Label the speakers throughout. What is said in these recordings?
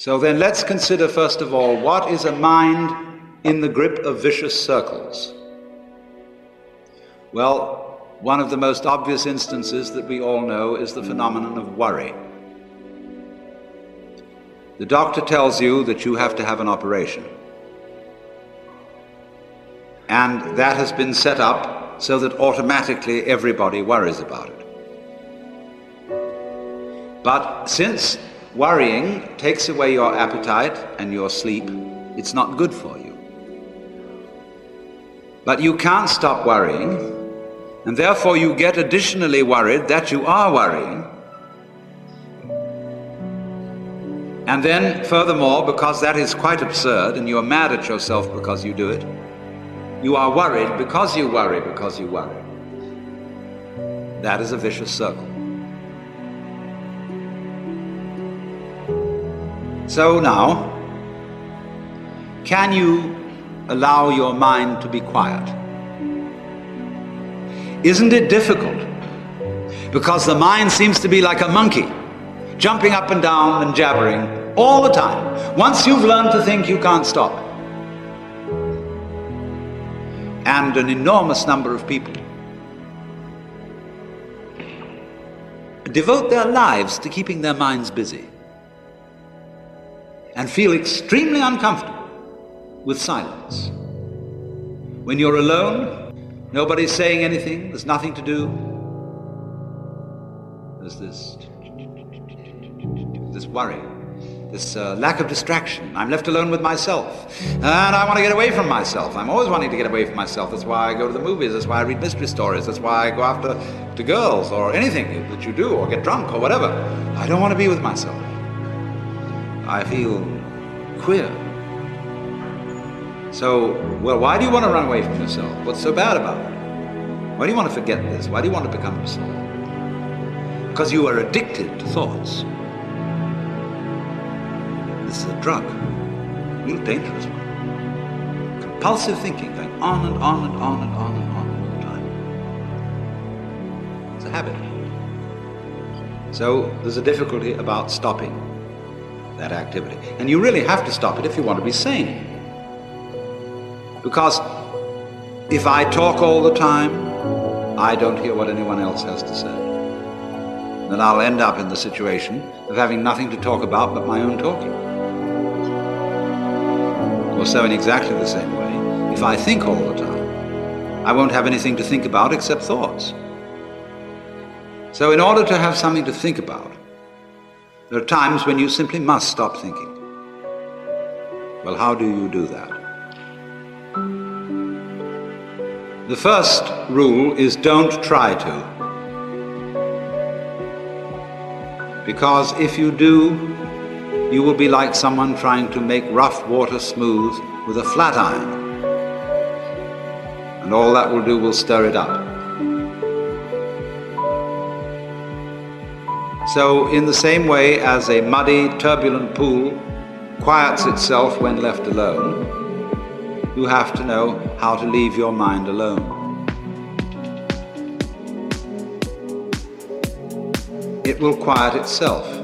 Speaker 1: So then let's consider first of all what is a mind in the grip of vicious circles? Well, one of the most obvious instances that we all know is the phenomenon of worry. The doctor tells you that you have to have an operation. And that has been set up so that automatically everybody worries about it. But since Worrying takes away your appetite and your sleep. It's not good for you. But you can't stop worrying, and therefore you get additionally worried that you are worrying. And then, furthermore, because that is quite absurd and you're mad at yourself because you do it, you are worried because you worry because you worry. That is a vicious circle. So now, can you allow your mind to be quiet? Isn't it difficult? Because the mind seems to be like a monkey, jumping up and down and jabbering all the time. Once you've learned to think, you can't stop. And an enormous number of people devote their lives to keeping their minds busy and feel extremely uncomfortable with silence. When you're alone, nobody's saying anything, there's nothing to do. There's this, this worry, this uh, lack of distraction. I'm left alone with myself, and I want to get away from myself. I'm always wanting to get away from myself. That's why I go to the movies. That's why I read mystery stories. That's why I go after to girls or anything that you do, or get drunk or whatever. I don't want to be with myself. I feel queer. So, well, why do you want to run away from yourself? What's so bad about it? Why do you want to forget this? Why do you want to become absorbed? Because you are addicted to thoughts. This is a drug, a real dangerous one. Compulsive thinking, going on and on and on and on and on all the time. It's a habit. So there's a difficulty about stopping that activity. And you really have to stop it if you want to be sane. Because if I talk all the time, I don't hear what anyone else has to say. Then I'll end up in the situation of having nothing to talk about but my own talking. Or so in exactly the same way, if I think all the time, I won't have anything to think about except thoughts. So in order to have something to think about, there are times when you simply must stop thinking. Well, how do you do that? The first rule is don't try to. Because if you do, you will be like someone trying to make rough water smooth with a flat iron. And all that will do will stir it up. So, in the same way as a muddy, turbulent pool quiets itself when left alone, you have to know how to leave your mind alone. It will quiet itself.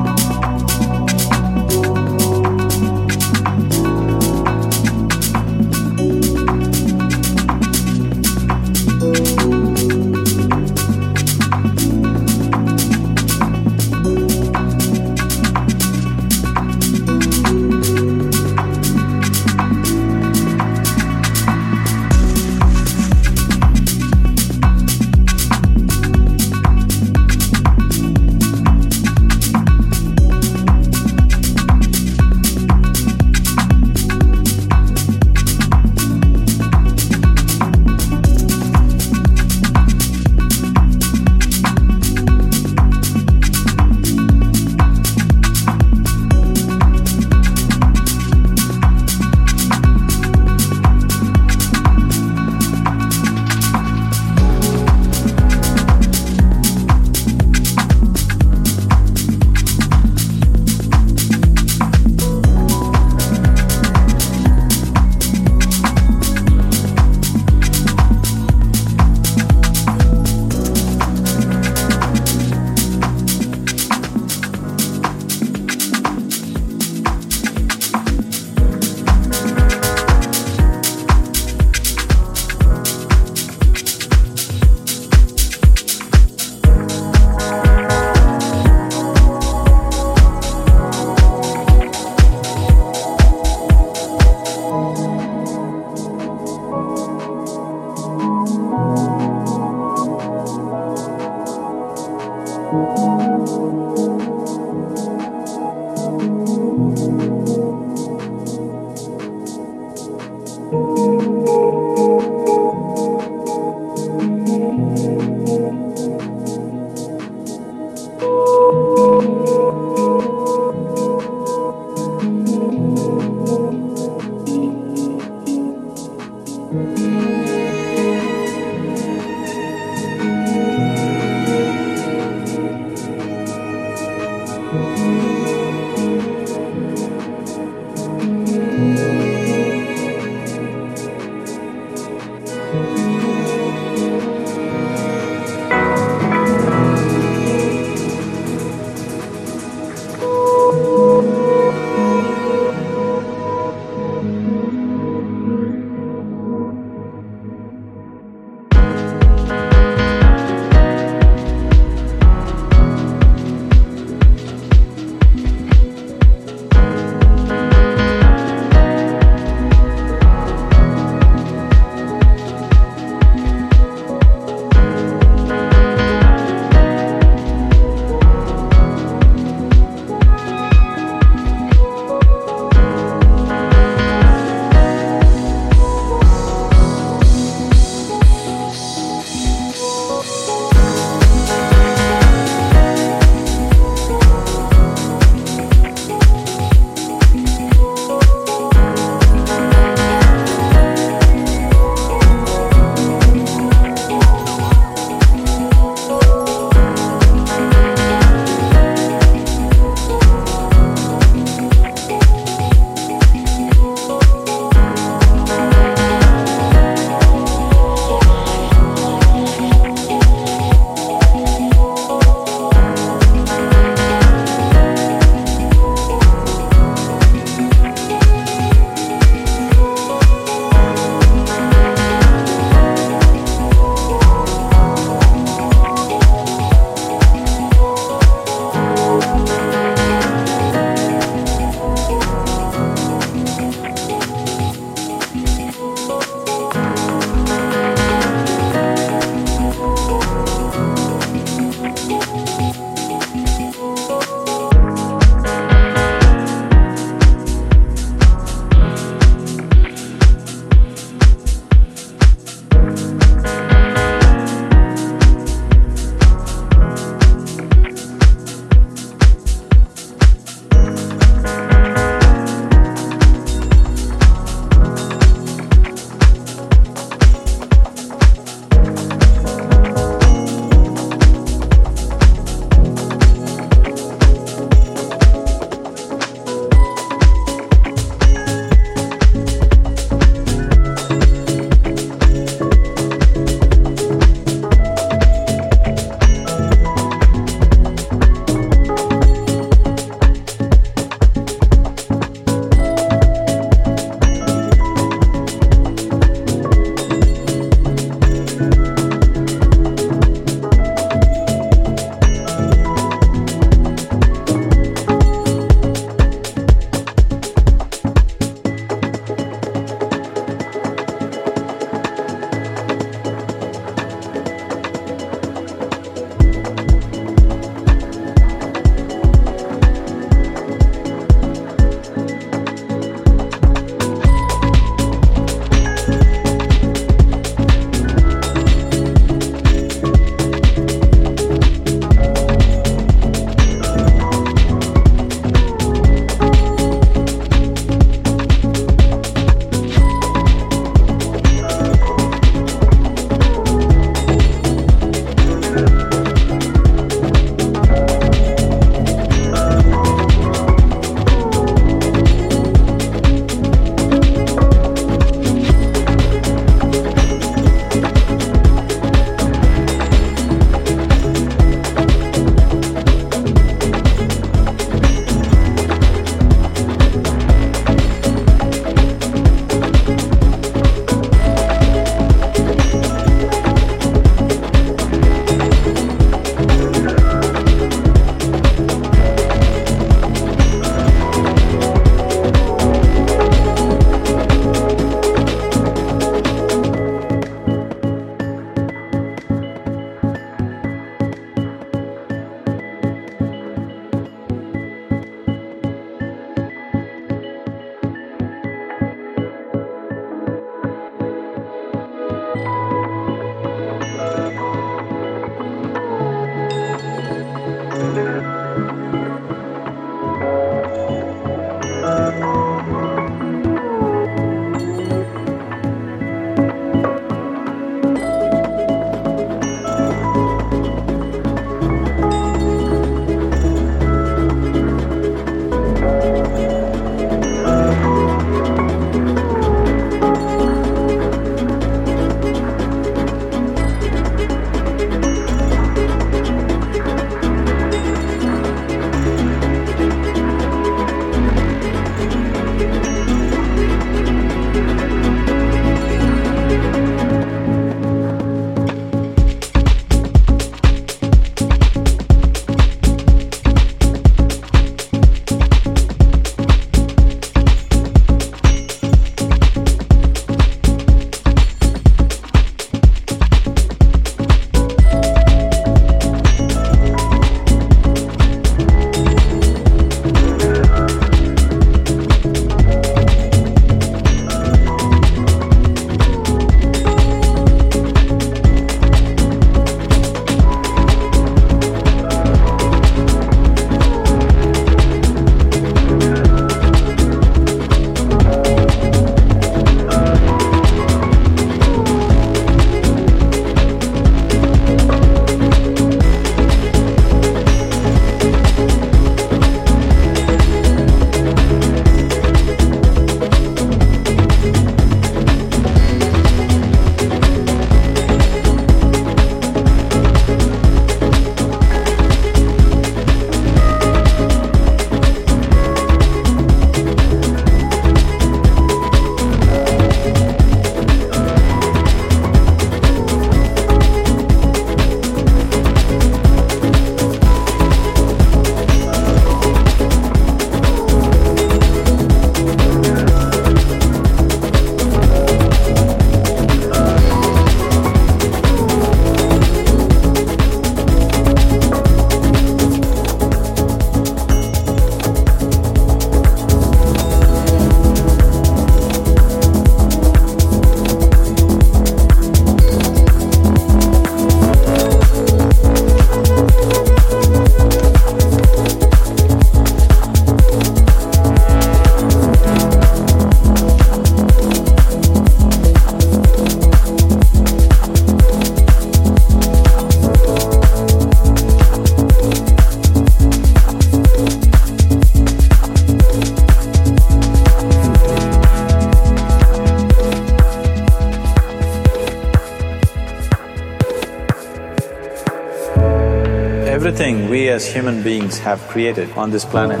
Speaker 2: As human beings have created on this planet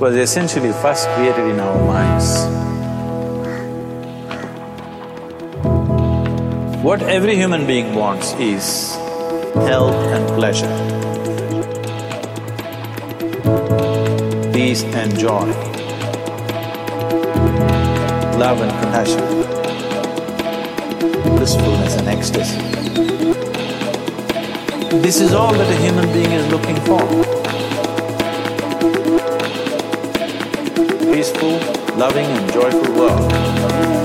Speaker 2: was essentially first created in our minds. What every human being wants is health and pleasure, peace and joy, love and compassion, blissfulness and ecstasy. This is all that a human being is looking for. Peaceful, loving and joyful world.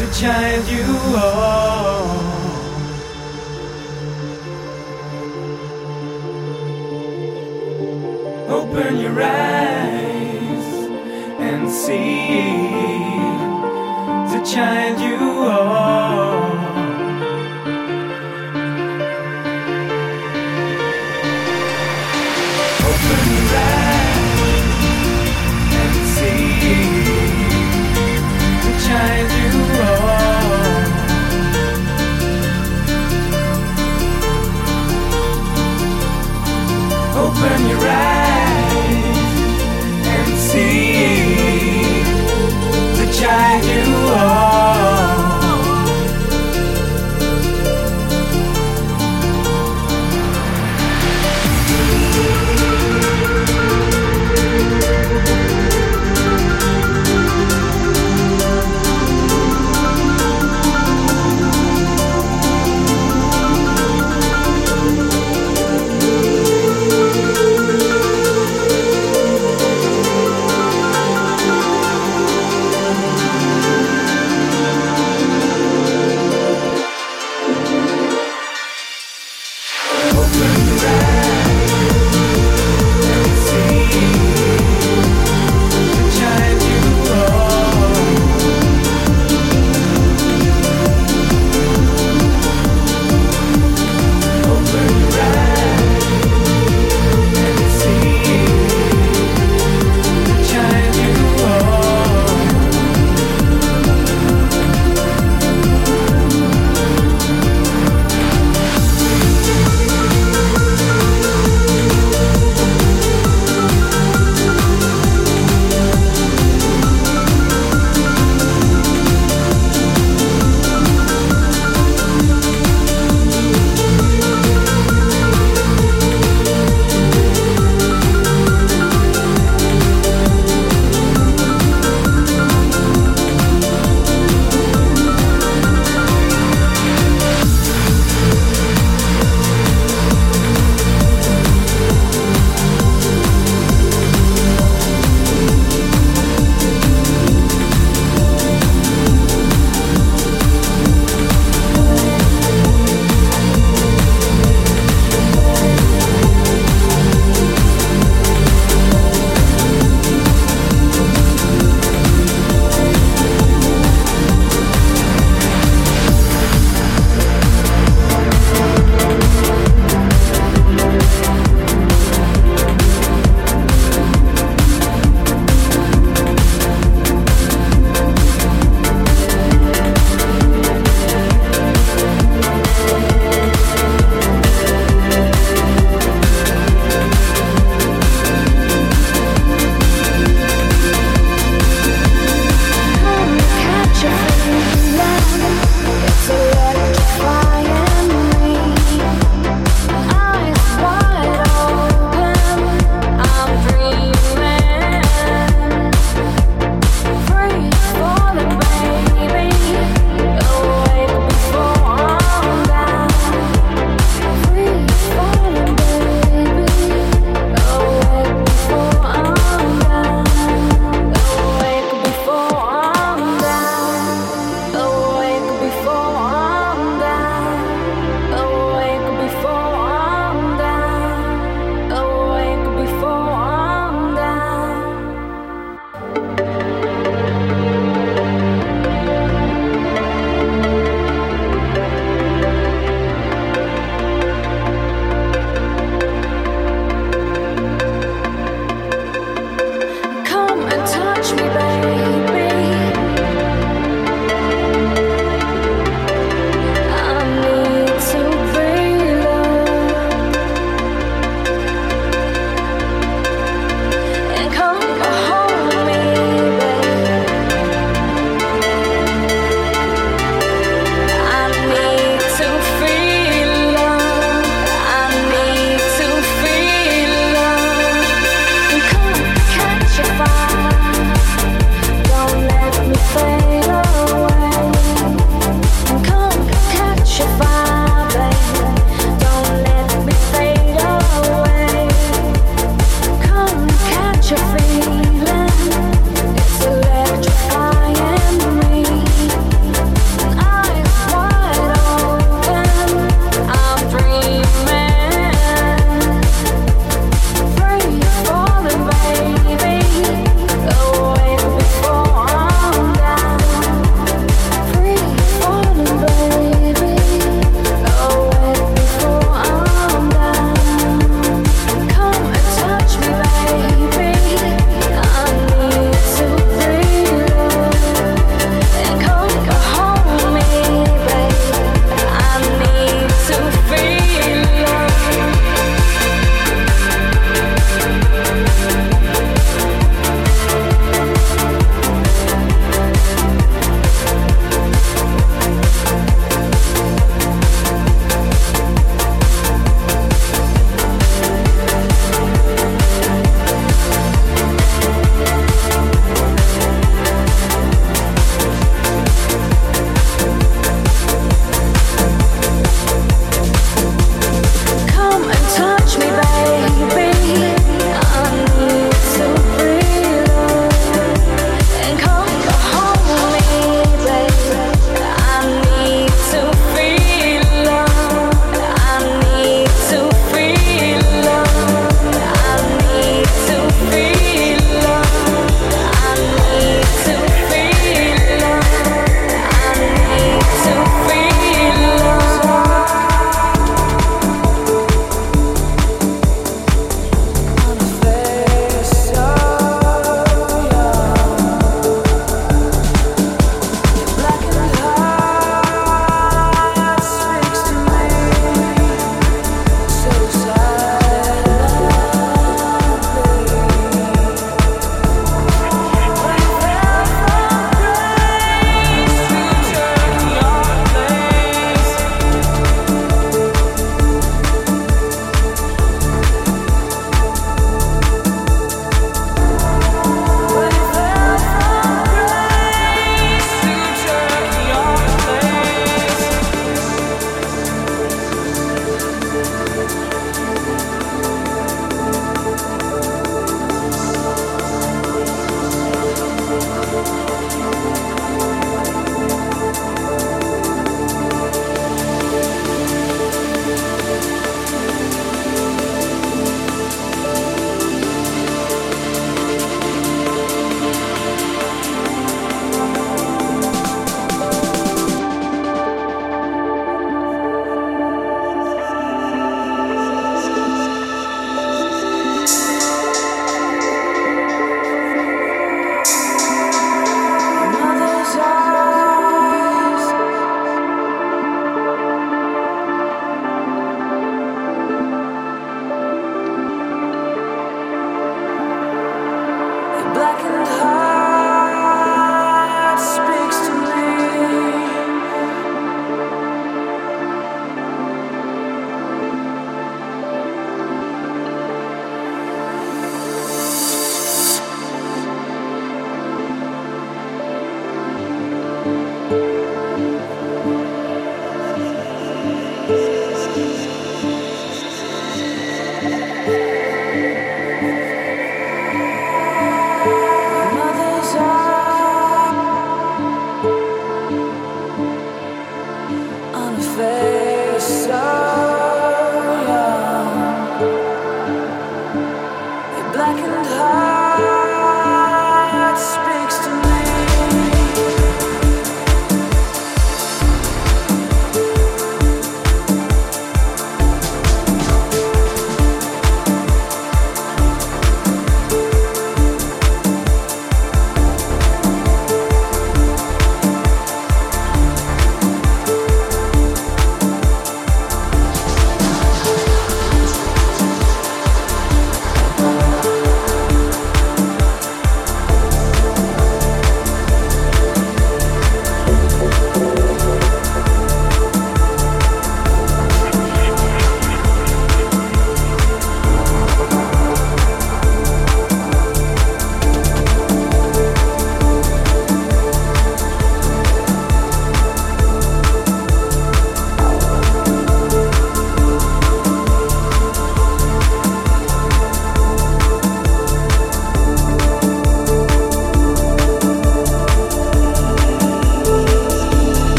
Speaker 3: The child you
Speaker 4: are. Open your eyes and see the child you are.